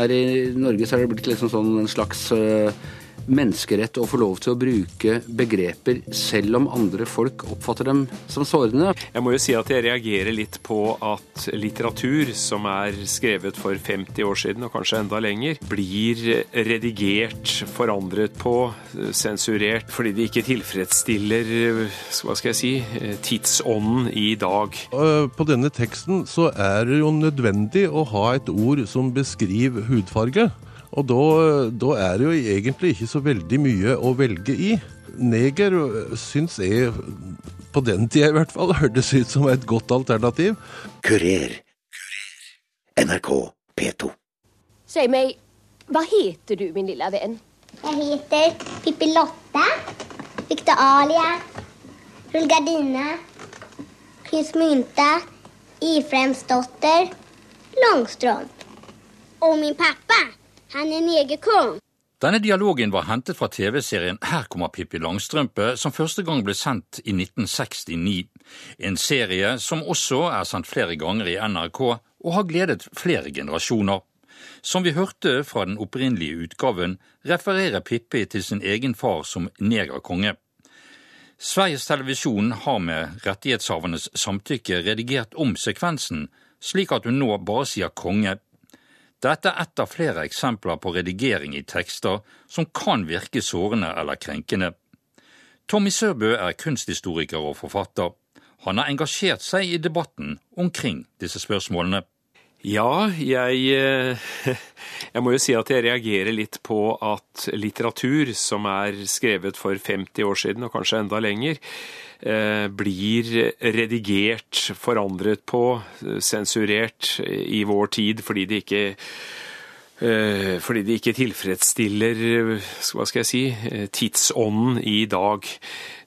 Her i Norge så er det blitt liksom sånn en slags uh, menneskerett å få lov til å bruke begreper selv om andre folk oppfatter dem som sårende. Jeg må jo si at jeg reagerer litt på at litteratur som er skrevet for 50 år siden, og kanskje enda lenger, blir redigert, forandret på, sensurert, fordi det ikke tilfredsstiller hva skal jeg si, tidsånden i dag. På denne teksten så er det jo nødvendig å ha et ord som beskriver hudfarge. Og da, da, er det jo egentlig ikke så veldig mye å velge i. Neger syns jeg, på den tida i hvert fall, hørtes ut som et godt alternativ. Kurer. NRK P2. Si meg, hva heter du, min lille venn? Jeg heter Pippi Lotte, Victoria, Rullgardine, Prins Mynte, Ifremsdotter, Långstrump. Og min pappa. Han er negerkong. Denne dialogen var hentet fra TV-serien Her kommer Pippi Langstrømpe, som første gang ble sendt i 1969. En serie som også er sendt flere ganger i NRK, og har gledet flere generasjoner. Som vi hørte fra den opprinnelige utgaven, refererer Pippi til sin egen far som negerkonge. Sveriges Televisjon har med rettighetshavernes samtykke redigert om sekvensen, slik at hun nå bare sier konge dette er ett av flere eksempler på redigering i tekster som kan virke sårende eller krenkende. Tommy Sørbø er kunsthistoriker og forfatter. Han har engasjert seg i debatten omkring disse spørsmålene. Ja, jeg, eh, jeg må jo si at jeg reagerer litt på at litteratur som er skrevet for 50 år siden, og kanskje enda lenger, blir redigert, forandret på, sensurert i vår tid fordi de ikke Eh, fordi de ikke tilfredsstiller hva skal jeg si, eh, tidsånden i dag.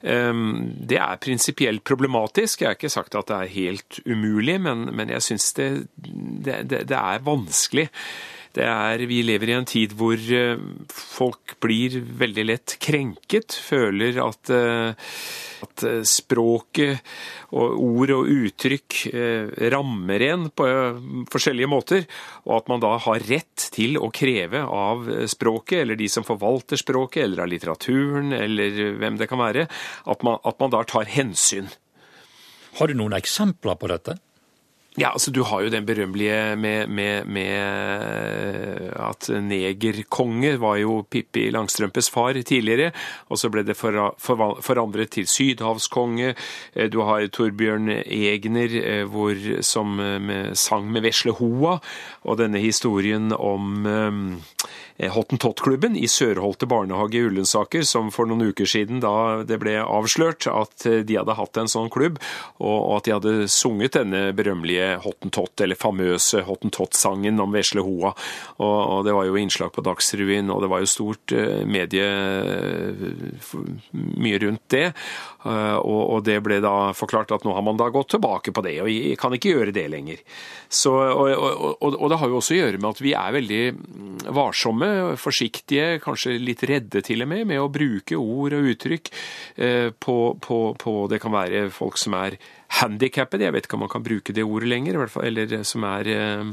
Det er prinsipielt problematisk. Jeg har ikke sagt at det er helt umulig, men jeg syns det, det, det, er vanskelig. Er, vi lever i en tid hvor eh, folk blir veldig lett krenket, føler at, at språket og ord og uttrykk rammer en på forskjellige måter, og at man da har rett til å kreve av språket, eller de som forvalter språket, eller av litteraturen, eller hvem det kan være, at man, at man da tar hensyn. Har du noen eksempler på dette? Ja, altså Du har jo den berømmelige med, med, med, at negerkonge var jo Pippi Langstrømpes far tidligere, og så ble det for, for, forandret til sydhavskonge. Eh, du har Torbjørn Egner eh, hvor, som eh, sang med vesle hoa, og denne historien om Eh, Hottentott-klubben i Sørholte barnehage i Ullensaker, som for noen uker siden da det ble avslørt at eh, de hadde hatt en sånn klubb, og at de hadde sunget denne berømmelige Hottentott, eller famøse Hottentott-sangen om vesle hoa. Og, det var jo innslag på Dagsrevyen, og det var jo stort eh, medie mye rundt det. Og, det ble da forklart at nå har man da gått tilbake på det, og kan ikke gjøre det lenger. Så, og, og, og det har jo også å gjøre med at vi er veldig varsomme varsomme, forsiktige, kanskje litt redde til og med, med å bruke ord og uttrykk eh, på, på, på Det kan være folk som er handikappet, jeg vet ikke om man kan bruke det ordet lenger, eller som er, eh,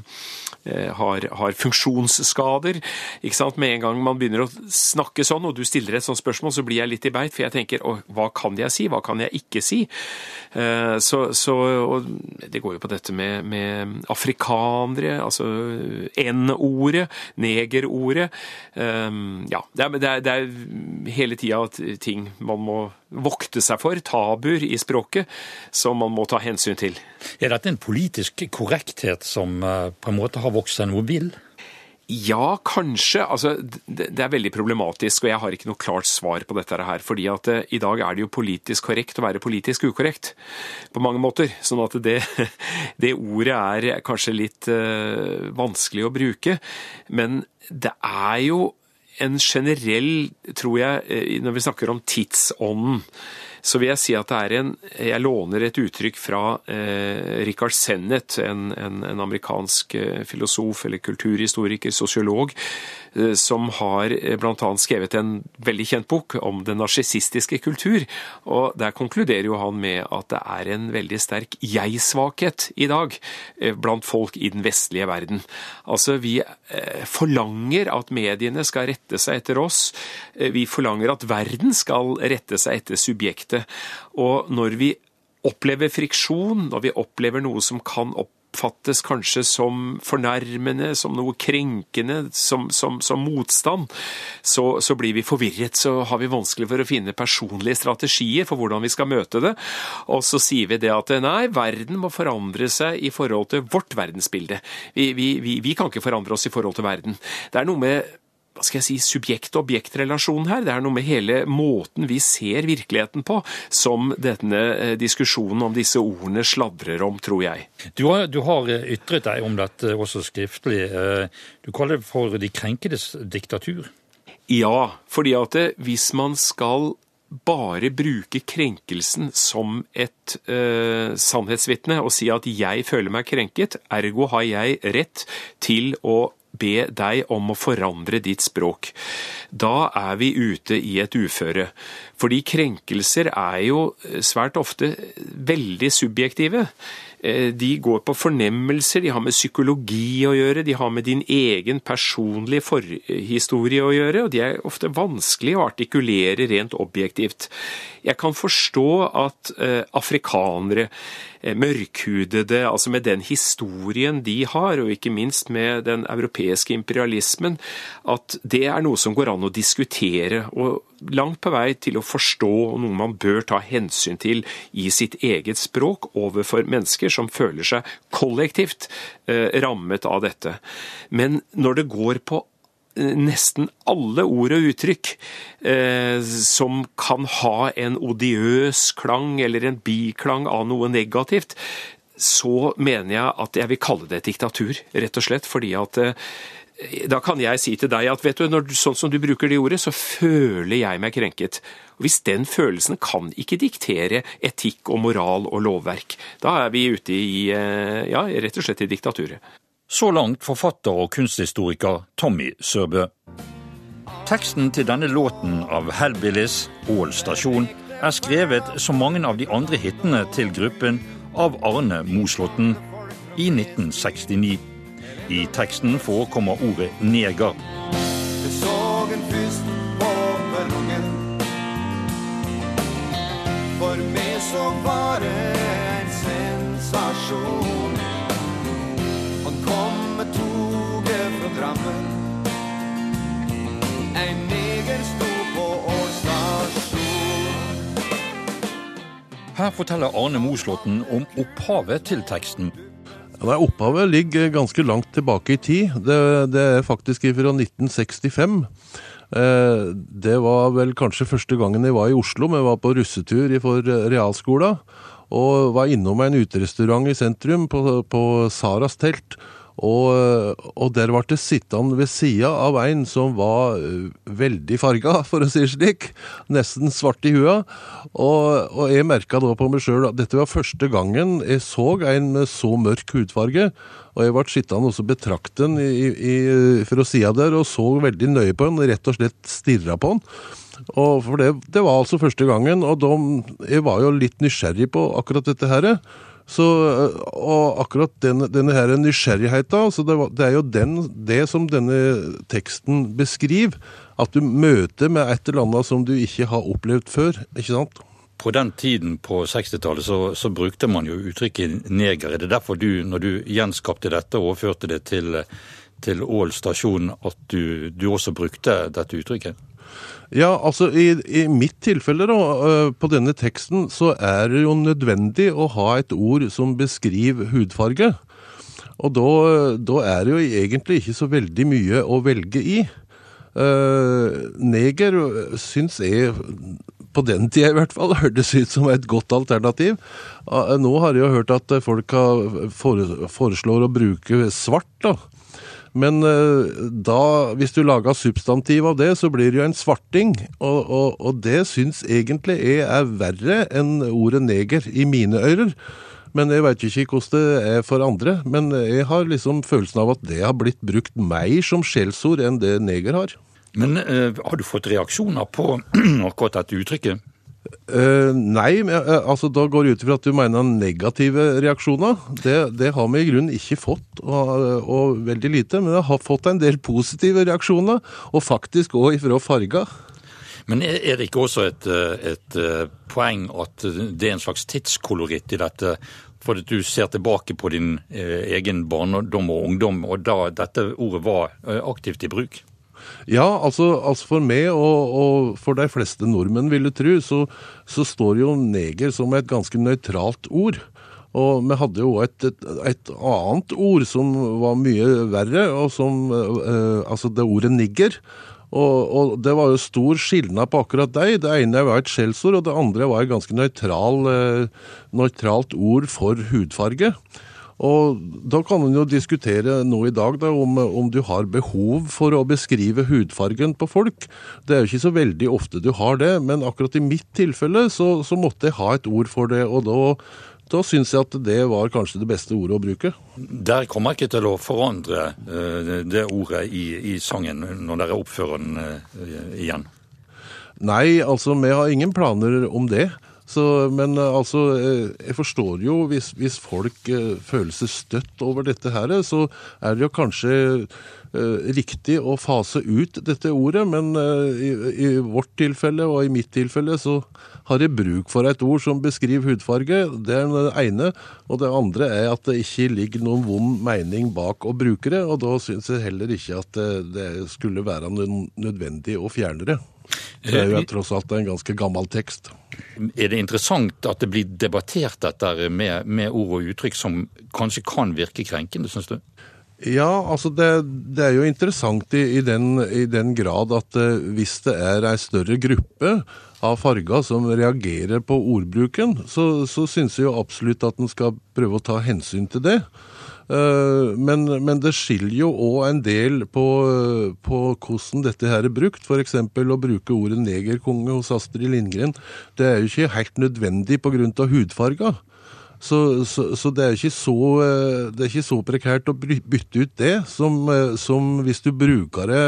eh, har, har, funksjonsskader. Ikke sant? Med en gang man begynner å snakke sånn, og du stiller et sånt spørsmål, så blir jeg litt i beit, for jeg tenker hva kan jeg si, hva kan jeg ikke si? Eh, så, så Det går jo på dette med, med afrikanere, altså N-ordet, negerordet. Ja, det er, det er hele tida ting man må vokte seg for, tabuer i språket, som man må ta hensyn til. Er dette en politisk korrekthet som eh, på en måte har vokst seg noe vill? Ja, kanskje. Altså, det, er veldig problematisk, og jeg har ikke noe klart svar på dette her. fordi at uh, i dag er det jo politisk korrekt å være politisk ukorrekt, på mange måter. Sånn at det, det ordet er kanskje litt uh, vanskelig å bruke. Men det er jo en generell, tror jeg, når vi snakker om tidsånden så vil jeg si at det er en Jeg låner et uttrykk fra eh, Richard Sennett, en, en, en amerikansk eh, filosof eller kulturhistoriker, sosiolog, eh, som har eh, bl.a. skrevet en veldig kjent bok om den narsissistiske kultur. Og Der konkluderer jo han med at det er en veldig sterk jeg-svakhet i dag eh, blant folk i den vestlige verden. Altså, vi eh, forlanger at mediene skal rette seg etter oss. Vi forlanger at verden skal rette seg etter subjektet. Og når vi opplever friksjon, når vi opplever noe som kan oppfattes kanskje som fornærmende, som noe krenkende, som, som, som motstand, så, så, blir vi forvirret. Så har vi vanskelig for å finne personlige strategier for hvordan vi skal møte det. Og så sier vi det at nei, verden må forandre seg i forhold til vårt verdensbilde. Vi, vi, vi, vi kan ikke forandre oss i forhold til verden. Det er noe med hva skal jeg si, subjekt-objekt-relasjon her. Det er noe med hele måten vi ser virkeligheten på, som denne eh, diskusjonen om disse ordene sladrer om, tror jeg. Du har, du har ytret deg om dette også skriftlig. Eh, du kaller det for de krenkedes diktatur. Ja, fordi at eh, hvis man skal bare bruke krenkelsen som et uh, sannhetsvitne og si at jeg føler meg krenket, ergo har jeg rett til å be deg om å forandre ditt språk. Da er vi ute i et uføre. Fordi krenkelser er jo svært ofte veldig subjektive. Eh, de går på fornemmelser, de har med psykologi å gjøre, de har med din egen personlige forhistorie å gjøre, og de er ofte vanskelig å artikulere rent objektivt. Jeg kan forstå at eh, afrikanere, eh, mørkhudede, altså med den historien de har, og ikke minst med den europeiske imperialismen, at det er noe som går an å diskutere. og langt på vei til å forstå, noe man bør ta hensyn til i sitt eget språk overfor mennesker som føler seg kollektivt eh, rammet av dette. Men når det går på nesten alle ord og uttrykk eh, som kan ha en odiøs klang eller en biklang av noe negativt, så mener jeg at jeg vil kalle det et diktatur, rett og slett. Fordi at eh, da kan jeg si til deg at vet du, når, sånn som du bruker det ordet, så føler jeg meg krenket. Og Hvis den følelsen kan ikke diktere etikk og moral og lovverk, da er vi ute i eh, ja, rett og slett i diktaturet. Så langt forfatter og kunsthistoriker Tommy Sørbø. Teksten til denne låten av Hellbillies, Ål stasjon, er skrevet som mange av de andre hitene til gruppen av Arne Moslåtten i 1969. I teksten forekommer ordet neger. Jeg så en fyst på perrongen. For meg så var det en sensasjon. Han kom med toget fra Drammen. En neger sto på Ål stasjon. Her forteller Arne Moslåtten om opphavet til teksten. Nei, Opphavet ligger ganske langt tilbake i tid. Det, det er faktisk fra 1965. Eh, det var vel kanskje første gangen jeg var i Oslo. Vi var på russetur for realskolen. Og var innom en uterestaurant i sentrum, på, på Saras telt. Og, og, der ble det sittende ved sida av en som var uh, veldig farga, for å si det slik. Nesten svart i hua. Og, og jeg merka da på meg sjøl at dette var første gangen jeg så en med så mørk hudfarge. Og jeg ble sittende og betrakte den i, i, fra sida der og så veldig nøye på den, rett og slett stirra på den. Og for det, det, var altså første gangen, og de, jeg var jo litt nysgjerrig på akkurat dette her. Så, og akkurat denne, denne her nysgjerrigheten, altså det, det, er jo den, det som denne teksten beskriver. At du møter med et eller annet som du ikke har opplevd før. ikke sant? På den tiden på 60-tallet så, så, brukte man jo uttrykket neger. Er det derfor du, når du gjenskapte dette og overførte det til, til Ål stasjon, at du, du også brukte dette uttrykket? Ja, altså i, i, mitt tilfelle da, øh, på denne teksten, så er det jo nødvendig å ha et ord som beskriver hudfarge. Og da, da er det jo egentlig ikke så veldig mye å velge i. Uh, neger syns jeg, på den tida i hvert fall, hørtes ut som et godt alternativ. Uh, nå har jeg jo hørt at folk foreslår å bruke svart, da. Men eh, da, hvis du lager substantiv av det, så blir det jo en svarting. Og, og, og det syns egentlig jeg er verre enn ordet neger i mine ører. Men jeg veit ikke hvordan det er for andre. Men jeg har liksom følelsen av at det har blitt brukt mer som skjellsord enn det neger har. Men eh, har du fått reaksjoner på akkurat dette uttrykket? Eh, nei, men, uh, altså da går det ut ifra at du mener negative reaksjoner. Det, det har vi i grunnen ikke fått, og, og veldig lite. Men jeg har fått en del positive reaksjoner, og faktisk òg ifra farger. Men er er det ikke også et, eh, et poeng at det er en slags tidskoloritt i dette? For at du ser tilbake på din egen barndom og ungdom, og da dette ordet var aktivt i bruk? Ja, altså, altså for meg og, og for de fleste nordmenn, vil du tro, så, så står jo neger som et ganske nøytralt ord. Og vi hadde jo et, et, et annet ord som var mye verre, og som eh, Altså det ordet nigger. Og, og det var jo stor skilnad på akkurat deg. Det ene var et skjellsord, og det andre var et ganske nøytral, eh, nøytralt ord for hudfarge. Og Da kan en jo diskutere nå i dag da, om, om du har behov for å beskrive hudfargen på folk. Det er jo ikke så veldig ofte du har det, men akkurat i mitt tilfelle så, så måtte jeg ha et ord for det. og da da syns jeg at det var kanskje det beste ordet å bruke. Der kommer ikke til å forandre eh, det ordet i, i sangen når dere oppfører den eh, igjen? Nei, altså vi har ingen planer om det. Så, men eh, altså, eh, jeg forstår jo hvis, hvis folk eh, føler seg støtt over dette her, så er det jo kanskje riktig å fase ut dette ordet. Men i, i vårt tilfelle og i mitt tilfelle så har jeg bruk for et ord som beskriver hudfarge. Det er det ene. Og det andre er at det ikke ligger noen vond mening bak å bruke det. Og da syns jeg heller ikke at det skulle være nødvendig å fjerne det. Det er jo tross alt en ganske gammel tekst. Er det interessant at det blir debattert dette med, med ord og uttrykk som kanskje kan virke krenkende, syns du? Ja, altså det, det, er jo interessant i, i, den, i den, grad at uh, hvis det er ei større gruppe av farger som reagerer på ordbruken, så, så syns jeg jo absolutt at en skal prøve å ta hensyn til det. Eh, men, men, det skiller jo òg en del på, på, hvordan dette her er brukt. F.eks. å bruke ordet negerkonge hos Astrid Lindgren. Det er jo ikke helt nødvendig pga. hudfarga. Så, så, så, det, ikke så, eh, det er ikke så prekært å bytte ut det som, eh, som hvis du bruker det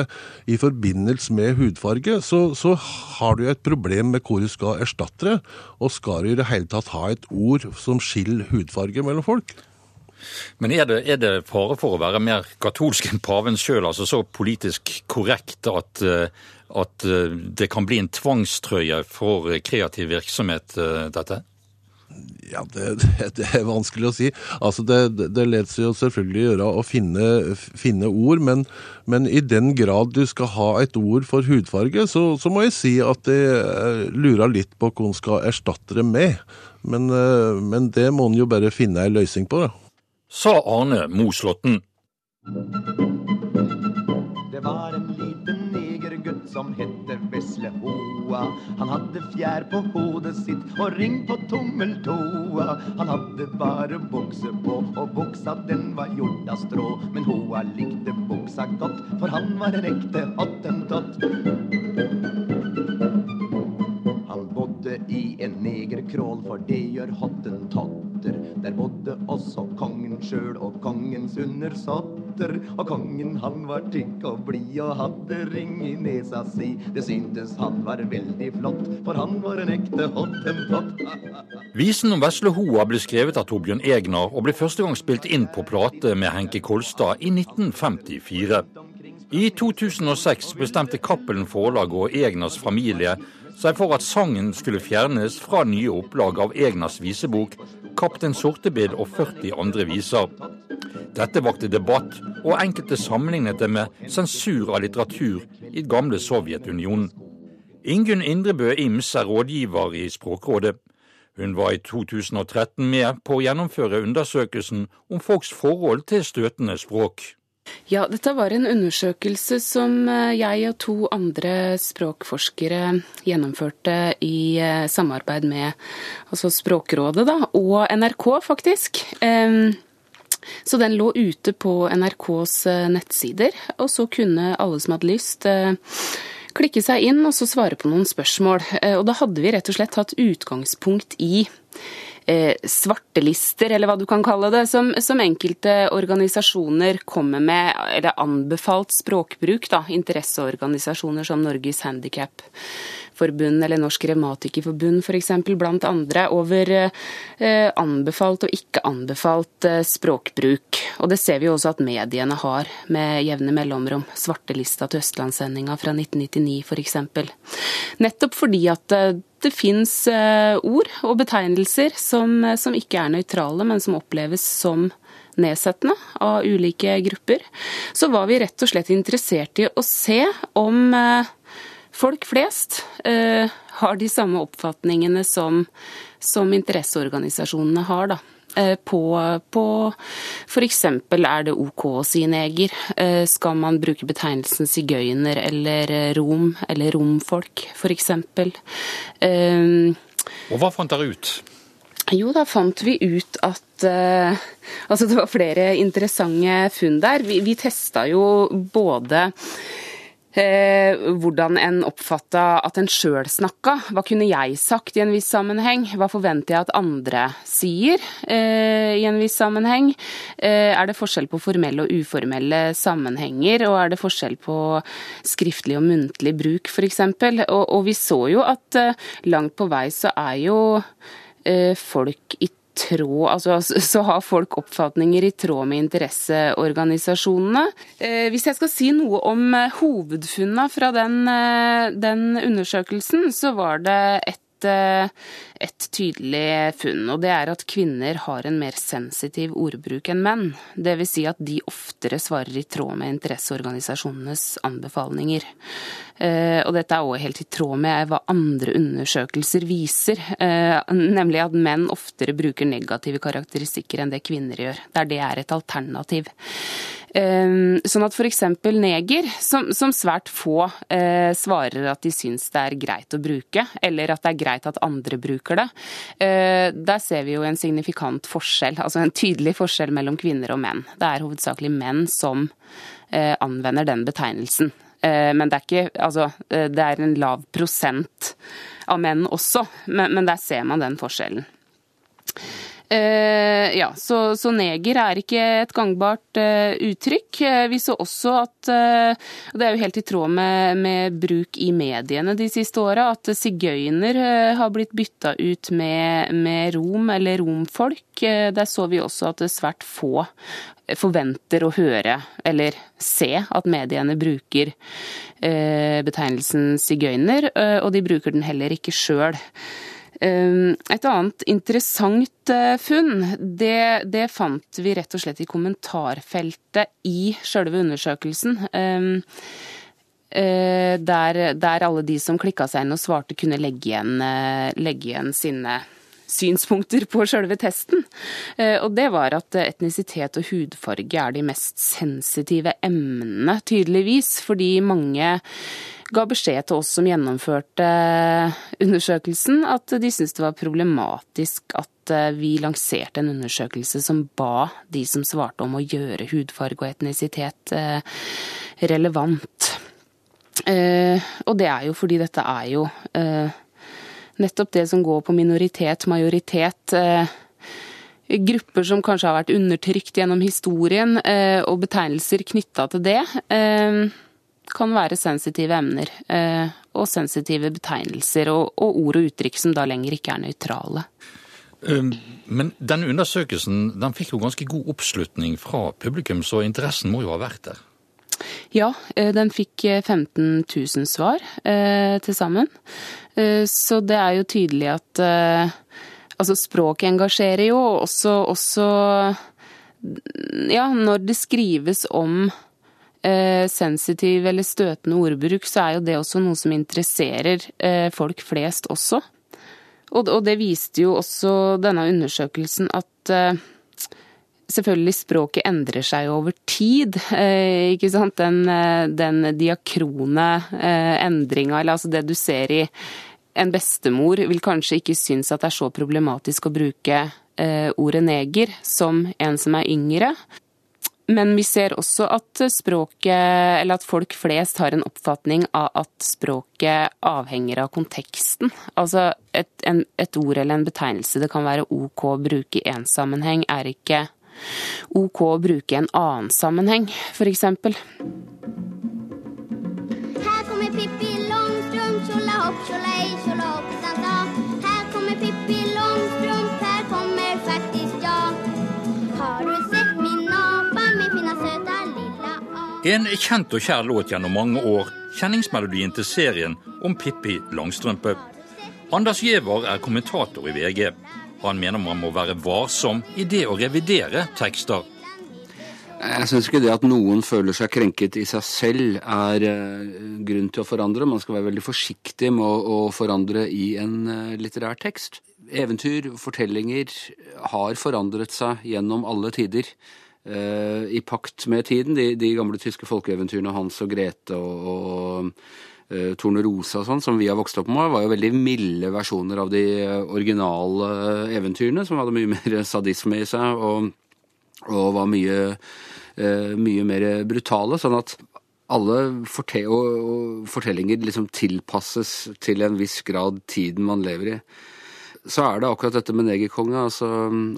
i forbindelse med hudfarge, så, har du et problem med hvor du skal erstatte det. Og skal du i det hele tatt ha et ord som skiller hudfarge mellom folk? Men er det, er det, fare for å være mer katolsk enn paven sjøl, altså så politisk korrekt at, eh, at, eh, det kan bli en tvangstrøye for kreativ virksomhet, eh, dette? Ja, det, det, er vanskelig å si. Altså, Det, det lar seg jo selvfølgelig gjøre å finne, finne ord, men, men, i den grad du skal ha et ord for hudfarge, så, så må jeg si at jeg lurer litt på hva en skal erstatte det med. Men, men det må en jo bare finne ei løsning på. da sa Arne Moslåtten. Det var en liten negergutt som hette Vesle Hoa. Han hadde fjær på hodet sitt og ring på tommeltoa. Han hadde bare bukse på, og buksa den var gjort av strå. Men Hoa likte buksa godt, for han var en ekte hottentott. Han bodde i en negerkrål, for det gjør hottentotter. Der bodde også kongen sjøl og kongens undersåtter. Og kongen han var tykk og blid og hadde ring i nesa si. Det syntes han var veldig flott, for han var en ekte hottentott. Visen om Vesle Hoa ble skrevet av Torbjørn Egner og ble første gang spilt inn på plate med Henke Kolstad i 1954. I 2006 bestemte Cappelen Forlag og Egners familie seg for at sangen skulle fjernes fra nye opplag av Egners visebok 'Kaptein Sortebil' og 40 andre viser. Dette vakte debatt, og enkelte sammenlignet det med sensur av litteratur i gamle Sovjetunionen. Ingunn Indrebø Ims er rådgiver i Språkrådet. Hun var i 2013 med på å gjennomføre undersøkelsen om folks forhold til støtende språk. Ja, dette var en undersøkelse som eh, jeg og to andre språkforskere gjennomførte i eh, samarbeid med altså Språkrådet da, og NRK, faktisk. Så den lå ute på NRKs nettsider, og så kunne alle som hadde lyst klikke seg inn og så svare på noen spørsmål. Og da hadde vi rett og slett tatt utgangspunkt i eh, svartelister, eller hva du kan kalle det, som, som, enkelte organisasjoner kommer med, eller anbefalt språkbruk. da, Interesseorganisasjoner som Norges Handikapforbund eller Norsk Revmatikerforbund f.eks., blant andre, over eh, anbefalt og ikke anbefalt eh, språkbruk. Og det ser vi også at mediene har med jevne mellomrom. Svartelista til Østlandssendinga fra 1999 f.eks. Nettopp fordi at eh, det fins eh, ord og betegnelser som, eh, som, ikke er nøytrale, men som oppleves som nedsettende av ulike grupper. Så var vi rett og slett interessert i å se om eh, folk flest har de samme oppfatningene som, som interesseorganisasjonene har. da. Eh, på, på f.eks. er det OK å si neger? Eh, skal man bruke betegnelsen sigøyner eller eh, rom, eller romfolk f.eks.? Og hva fant dere ut? Jo, da fant vi ut at uh, Altså, det var flere interessante funn der. Vi, vi testa jo både hvordan en oppfatta at en sjøl snakka. Hva kunne jeg sagt i en viss sammenheng? Hva forventer jeg at andre sier eh, i en viss sammenheng? Eh, er det forskjell på formelle og uformelle sammenhenger? Og er det forskjell på skriftlig og muntlig bruk, f.eks.? Og, og vi så jo at eh, langt på vei så er jo eh, folk i tråd, altså, så har folk oppfatninger i tråd med interesseorganisasjonene. Eh, hvis jeg skal si noe om eh, hovedfunna fra den, eh, den undersøkelsen, så var det et et tydelig funn, og det er at kvinner har en mer sensitiv ordbruk enn menn. Dvs. Si at de oftere svarer i tråd med interesseorganisasjonenes anbefalinger. Eh, og dette er òg helt i tråd med hva andre undersøkelser viser, eh, nemlig at menn oftere bruker negative karakteristikker enn det kvinner gjør, der det er et alternativ. Ehm, sånn at f.eks. neger, som, som, svært få eh, svarer at de syns det er greit å bruke, eller at det er greit at andre bruker det, eh, der ser vi jo en signifikant forskjell, altså en tydelig forskjell mellom kvinner og menn. Det er hovedsakelig menn som eh, anvender den betegnelsen. Eh, men det er ikke Altså, eh, det er en lav prosent av menn også, men, men der ser man den forskjellen. Uh, ja, så, så, neger er ikke et gangbart eh, uttrykk. Uh, vi så også at, og det er jo helt i tråd med, med bruk i mediene de siste åra, at sigøyner har blitt bytta ut med, med, rom eller romfolk. der så vi også at svært få forventer å høre eller se at mediene bruker betegnelsen sigøyner, og de bruker den heller ikke sjøl. Ehm, et annet interessant eh, funn, det, det, fant vi rett og slett i kommentarfeltet i sjølve undersøkelsen. Eh, der, der, alle de som klikka seg inn og svarte, kunne legge igjen, eh, legge igjen sine synspunkter på sjølve testen. Og det var at etnisitet og hudfarge er de mest sensitive emnene, tydeligvis. Fordi mange ga beskjed til oss som gjennomførte undersøkelsen, at de syntes det var problematisk at eh, vi lanserte en undersøkelse som ba de som svarte om å gjøre hudfarge og etnisitet eh, relevant. Eh, og det er jo fordi dette er jo nettopp det som går på minoritet, majoritet grupper som kanskje har vært undertrykt gjennom historien, og betegnelser knytta til det kan være sensitive emner eh, og sensitive betegnelser og, ord og uttrykk som da lenger ikke er nøytrale. Um, men denne undersøkelsen den fikk jo ganske god oppslutning fra publikum, så interessen må jo ha vært der? Ja, eh, den fikk 15 eh, 000 svar eh, til sammen. Så det er jo tydelig at altså språket engasjerer jo, også, også ja, når det skrives om sensitiv eller støtende ordbruk, så er jo det også noe som interesserer folk flest også. Og, og, det viste jo også denne undersøkelsen at selvfølgelig språket endrer seg over tid. Eh, ikke sant? Den, eh, den diakrone eh, endringa, eller altså det du ser i en bestemor vil kanskje ikke synes at det er så problematisk å bruke ordet neger som en som er yngre. Men vi ser også at språket, eller at folk flest har en oppfatning av at språket avhenger av konteksten. Altså et, en, et ord eller en betegnelse det kan være OK å bruke i én sammenheng, er ikke OK å bruke i en annen sammenheng, f.eks. Her kommer Pippi Longstrump, tjolla hopp, tjolla ej, tjolla hoppsan sa. Her kommer Pippi Longstrump, her kommer faktisk ja. Har du sett min nabo, min fina søta lilla A? En kjent og kjær låt gjennom mange år, kjenningsmelodien til serien om Pippi Langstrømpe. Anders Giæver er kommentator i VG. Han mener man må være varsom i det å revidere tekster. Jeg syns ikke det at noen føler seg krenket i seg selv er eh, grunn til å forandre. Man skal være veldig forsiktig med å, forandre i en eh, litterær tekst. Eventyr, fortellinger, har forandret seg gjennom alle tider. eh, I pakt med tiden. De, de gamle tyske folkeeventyrene Hans og Grete og, og eh, Tornerose og sånn, som vi har vokst opp med, var jo veldig milde versjoner av de eh, originale eh, eventyrene, som hadde mye mer sadisme i seg. og og var mye, mye mer brutale. Sånn at alle forte og, og fortellinger liksom tilpasses til en viss grad tiden man lever i. Så er det akkurat dette med negerkonge. altså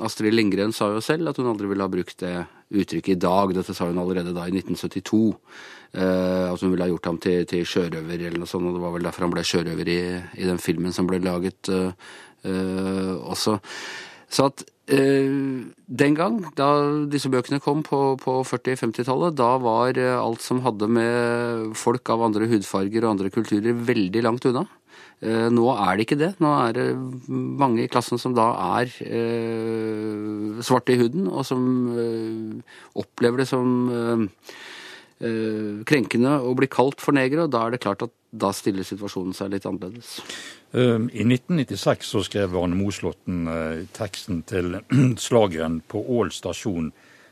Astrid Lindgren sa jo selv at hun aldri ville ha brukt det uttrykket i dag. Dette sa hun allerede da i 1972. Eh, at hun ville ha gjort ham til, til sjørøver eller noe sånt. Og det var vel derfor han ble sjørøver i, i den filmen som ble laget uh, uh, også. Så at den gang, da disse bøkene kom på, på 40-50-tallet, da var alt som hadde med folk av andre hudfarger og andre kulturer veldig langt unna. Nå er det ikke det. Nå er det mange i klassen som da er svarte i huden, og som opplever det som krenkende å bli kalt for negere, og da er det klart at da stiller situasjonen seg litt annerledes. Um, I 1996 så skrev Arne Moslåtten eh, teksten til slageren på Ål stasjon,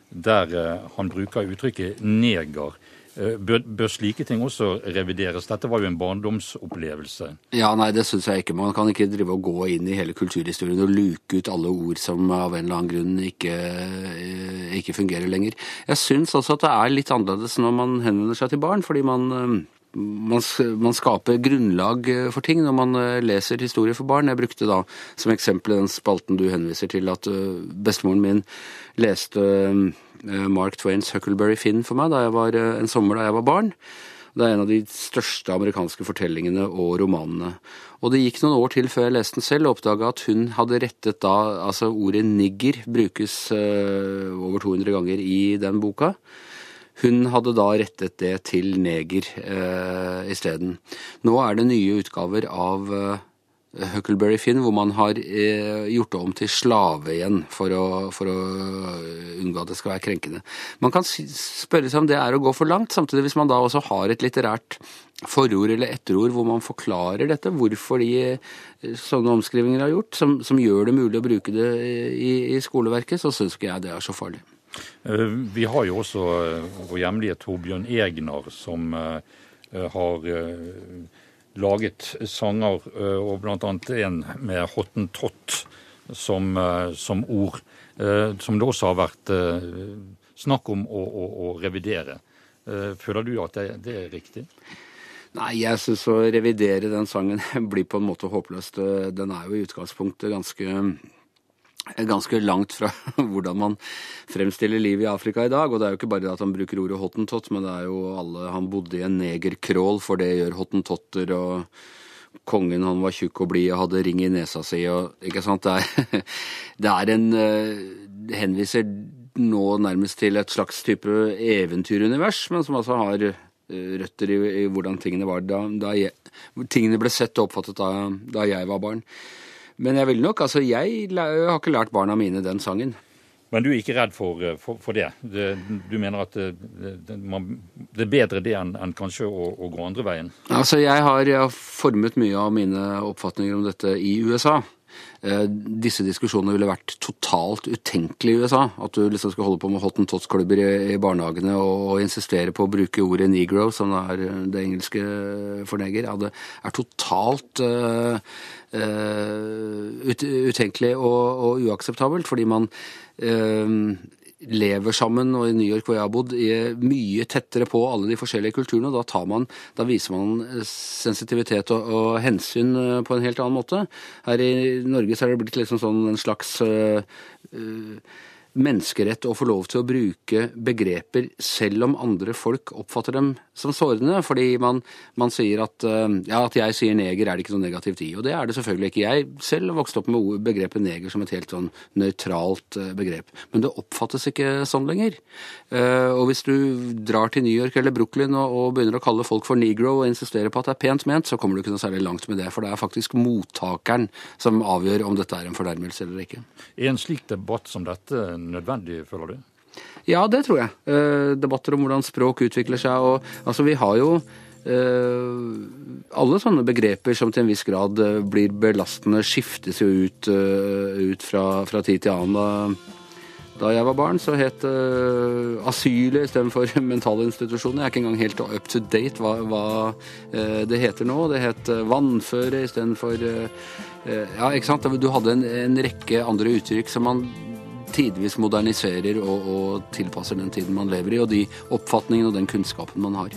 der eh, han bruker uttrykket 'neger'. Eh, Bør, bør slike ting også revideres? Dette var jo en barndomsopplevelse. Ja, nei, det syns jeg ikke. Man kan ikke drive og gå inn i hele kulturhistorien og luke ut alle ord som av en eller annen grunn ikke, eh, ikke fungerer lenger. Jeg syns også at det er litt annerledes når man henvender seg til barn, fordi man, eh, man, man skaper grunnlag eh, for ting når man eh, leser historier for barn. Jeg brukte da som eksempel den spalten du henviser til, at eh, bestemoren min leste Mark Twains Huckleberry Finn for meg da jeg var, en sommer da jeg var barn. Det er en av de største amerikanske fortellingene og romanene. Og det gikk noen år til før jeg leste den selv, og oppdaga at hun hadde rettet da Altså, ordet nigger brukes over 200 ganger i den boka. Hun hadde da rettet det til neger eh, isteden. Nå er det nye utgaver av eh, Huckleberry Finn hvor man har eh, gjort det om til slave igjen for å, for å unngå at det skal være krenkende. Man kan spørre seg om det er å gå for langt, samtidig hvis man da også har et litterært forord eller etterord hvor man forklarer dette, hvorfor de eh, sånne omskrivinger har gjort, som, som gjør det mulig å bruke det i, i skoleverket, så syns ikke jeg det er så farlig. Eh, Vi har jo også eh, vår hjemlige Torbjørn Egner, som eh, har laget sanger, og annet en med hottentott som, som ord, som det også har vært snakk om å, å, å revidere. Føler du at det, det er riktig? Nei, jeg syns å revidere den sangen blir på en måte håpløst. Den er jo i utgangspunktet ganske ganske langt fra hvordan man fremstiller livet i Afrika i dag. Og det er jo ikke bare at han bruker ordet hottentott, men det er jo alle Han bodde i en negerkrål, for det gjør hottentotter, og kongen han var tjukk og blid og hadde ring i nesa si og Ikke sant? Det er, det er en eh, Det henviser nå nærmest til et slags type eventyrunivers, men som altså har eh, røtter i, i hvordan tingene var da, da jeg, tingene ble sett og oppfattet da, da jeg var barn. Men jeg vil nok, altså jeg har ikke lært barna mine den sangen. Men du er ikke redd for, eh, for, for det? det? Du mener at det, det, man, det er bedre det enn en kanskje å, å gå andre veien? Altså jeg har, jeg har formet mye av mine oppfatninger om dette i USA. Eh, disse diskusjonene ville vært totalt utenkelig i USA. At du liksom skal holde på med hottentots-klubber i, i barnehagene og, og insistere på å bruke ordet negro, som er eh, det engelske for neger. Ja, det er totalt eh, uh, ut, utenkelig og, og, uakseptabelt, fordi man uh, lever sammen, og i New York hvor jeg har bodd, mye tettere på alle de forskjellige kulturene. og Da, man, da viser man sensitivitet og, og, hensyn på en helt annen måte. Her i Norge så er det blitt liksom sånn en slags øh, menneskerett å få lov til å bruke begreper selv om andre folk oppfatter dem som sårende. Fordi man, man sier at eh, ja, at jeg sier neger er det ikke noe negativt i. Og det er det selvfølgelig ikke. Jeg selv vokste opp med begrepet neger som et helt sånn nøytralt eh, begrep. Men det oppfattes ikke sånn lenger. Eh, og hvis du drar til New York eller Brooklyn og, og begynner å kalle folk for negro og insisterer på at det er pent ment, så kommer du ikke noe særlig langt med det. For det er faktisk mottakeren som avgjør om dette er en fornærmelse eller ikke. I en slik debatt som dette nødvendig, føler du? Ja, det tror jeg. Eh, debatter om hvordan språk utvikler seg. og altså Vi har jo eh, alle sånne begreper som til en viss grad eh, blir belastende, skiftes jo ut, uh, ut fra, fra, tid til annen. Da, jeg var barn, så het uh, asylet istedenfor mentalinstitusjoner. Jeg er ikke engang helt up to date hva, hva uh, det heter nå. Det het uh, vannføre istedenfor uh, Ja, ikke sant. Du hadde en, en rekke andre uttrykk som man tidvis moderniserer og, og tilpasser den tiden man lever i, og de oppfatningene og den kunnskapen man har.